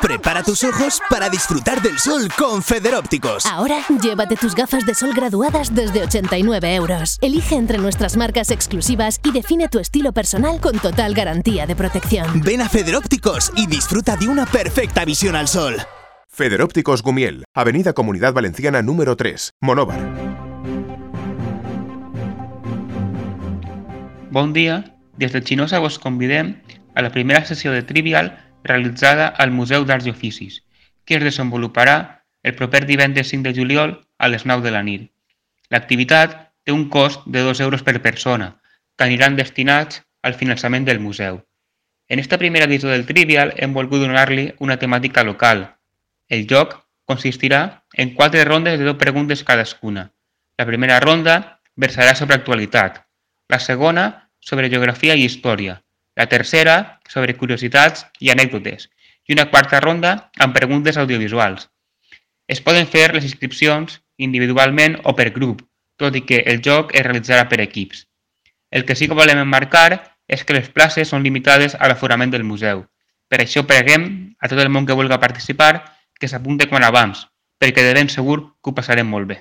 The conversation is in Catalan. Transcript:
Prepara tus ojos para disfrutar del sol con Federópticos. Ahora, llévate tus gafas de sol graduadas desde 89 euros. Elige entre nuestras marcas exclusivas y define tu estilo personal con total garantía de protección. Ven a Federópticos y disfruta de una perfecta visión al sol. Federópticos Gumiel, Avenida Comunidad Valenciana número 3, Monóvar. Bon dia, des de Xinosa vos convidem a la primera sessió de Trivial realitzada al Museu d'Arts i Oficis, que es desenvoluparà el proper divendres 5 de juliol a les 9 de la nit. L'activitat té un cost de 2 euros per persona, que aniran destinats al finançament del museu. En esta primera edició del Trivial hem volgut donar-li una temàtica local. El joc consistirà en quatre rondes de dues preguntes cadascuna. La primera ronda versarà sobre actualitat, la segona sobre geografia i història, la tercera sobre curiositats i anècdotes i una quarta ronda amb preguntes audiovisuals. Es poden fer les inscripcions individualment o per grup, tot i que el joc es realitzarà per equips. El que sí que volem emmarcar és que les places són limitades a l'aforament del museu. Per això preguem a tot el món que vulgui participar que s'apunte quan abans, perquè de ben segur que ho passarem molt bé.